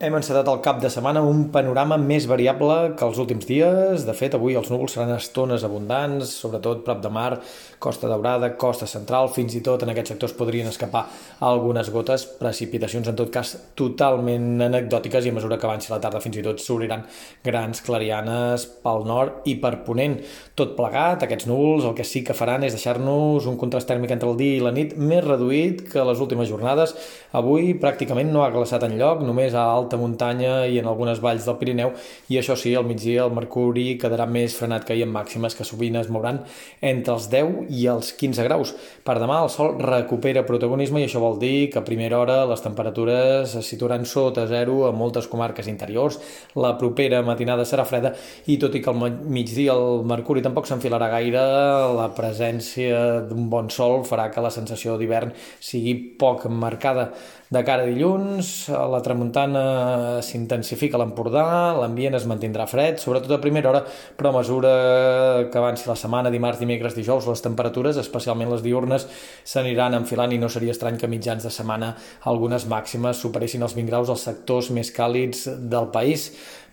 Hem encetat el cap de setmana un panorama més variable que els últims dies. De fet, avui els núvols seran estones abundants, sobretot prop de mar, Costa Daurada, Costa Central, fins i tot en aquests sectors podrien escapar algunes gotes, precipitacions en tot cas totalment anecdòtiques i a mesura que avanci la tarda fins i tot s'obriran grans clarianes pel nord i per ponent. Tot plegat, aquests núvols el que sí que faran és deixar-nos un contrast tèrmic entre el dia i la nit més reduït que les últimes jornades. Avui pràcticament no ha glaçat en lloc, només a alt alta muntanya i en algunes valls del Pirineu i això sí, al migdia el mercuri quedarà més frenat que ahir en màximes que sovint es mouran entre els 10 i els 15 graus. Per demà el sol recupera protagonisme i això vol dir que a primera hora les temperatures es situaran sota zero a moltes comarques interiors. La propera matinada serà freda i tot i que al migdia el mercuri tampoc s'enfilarà gaire, la presència d'un bon sol farà que la sensació d'hivern sigui poc marcada. De cara a dilluns, a la tramuntana s'intensifica l'Empordà, l'ambient es mantindrà fred, sobretot a primera hora, però a mesura que avanci la setmana, dimarts, dimecres, dijous, les temperatures, especialment les diurnes, s'aniran enfilant i no seria estrany que mitjans de setmana algunes màximes superessin els 20 graus als sectors més càlids del país.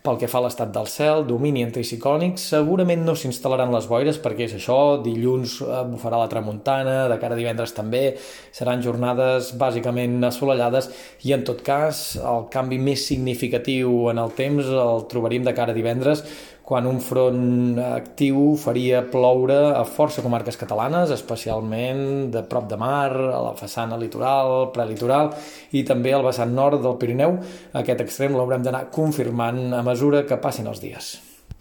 Pel que fa a l'estat del cel, domini anticiclònic, segurament no s'instal·laran les boires perquè és això, dilluns eh, bufarà la tramuntana, de cara a divendres també, seran jornades bàsicament assolellades i en tot cas el canvi més significatiu en el temps el trobaríem de cara a divendres quan un front actiu faria ploure a força comarques catalanes, especialment de prop de mar, a la façana litoral, prelitoral i també al vessant nord del Pirineu. Aquest extrem l'haurem d'anar confirmant a mesura que passin els dies.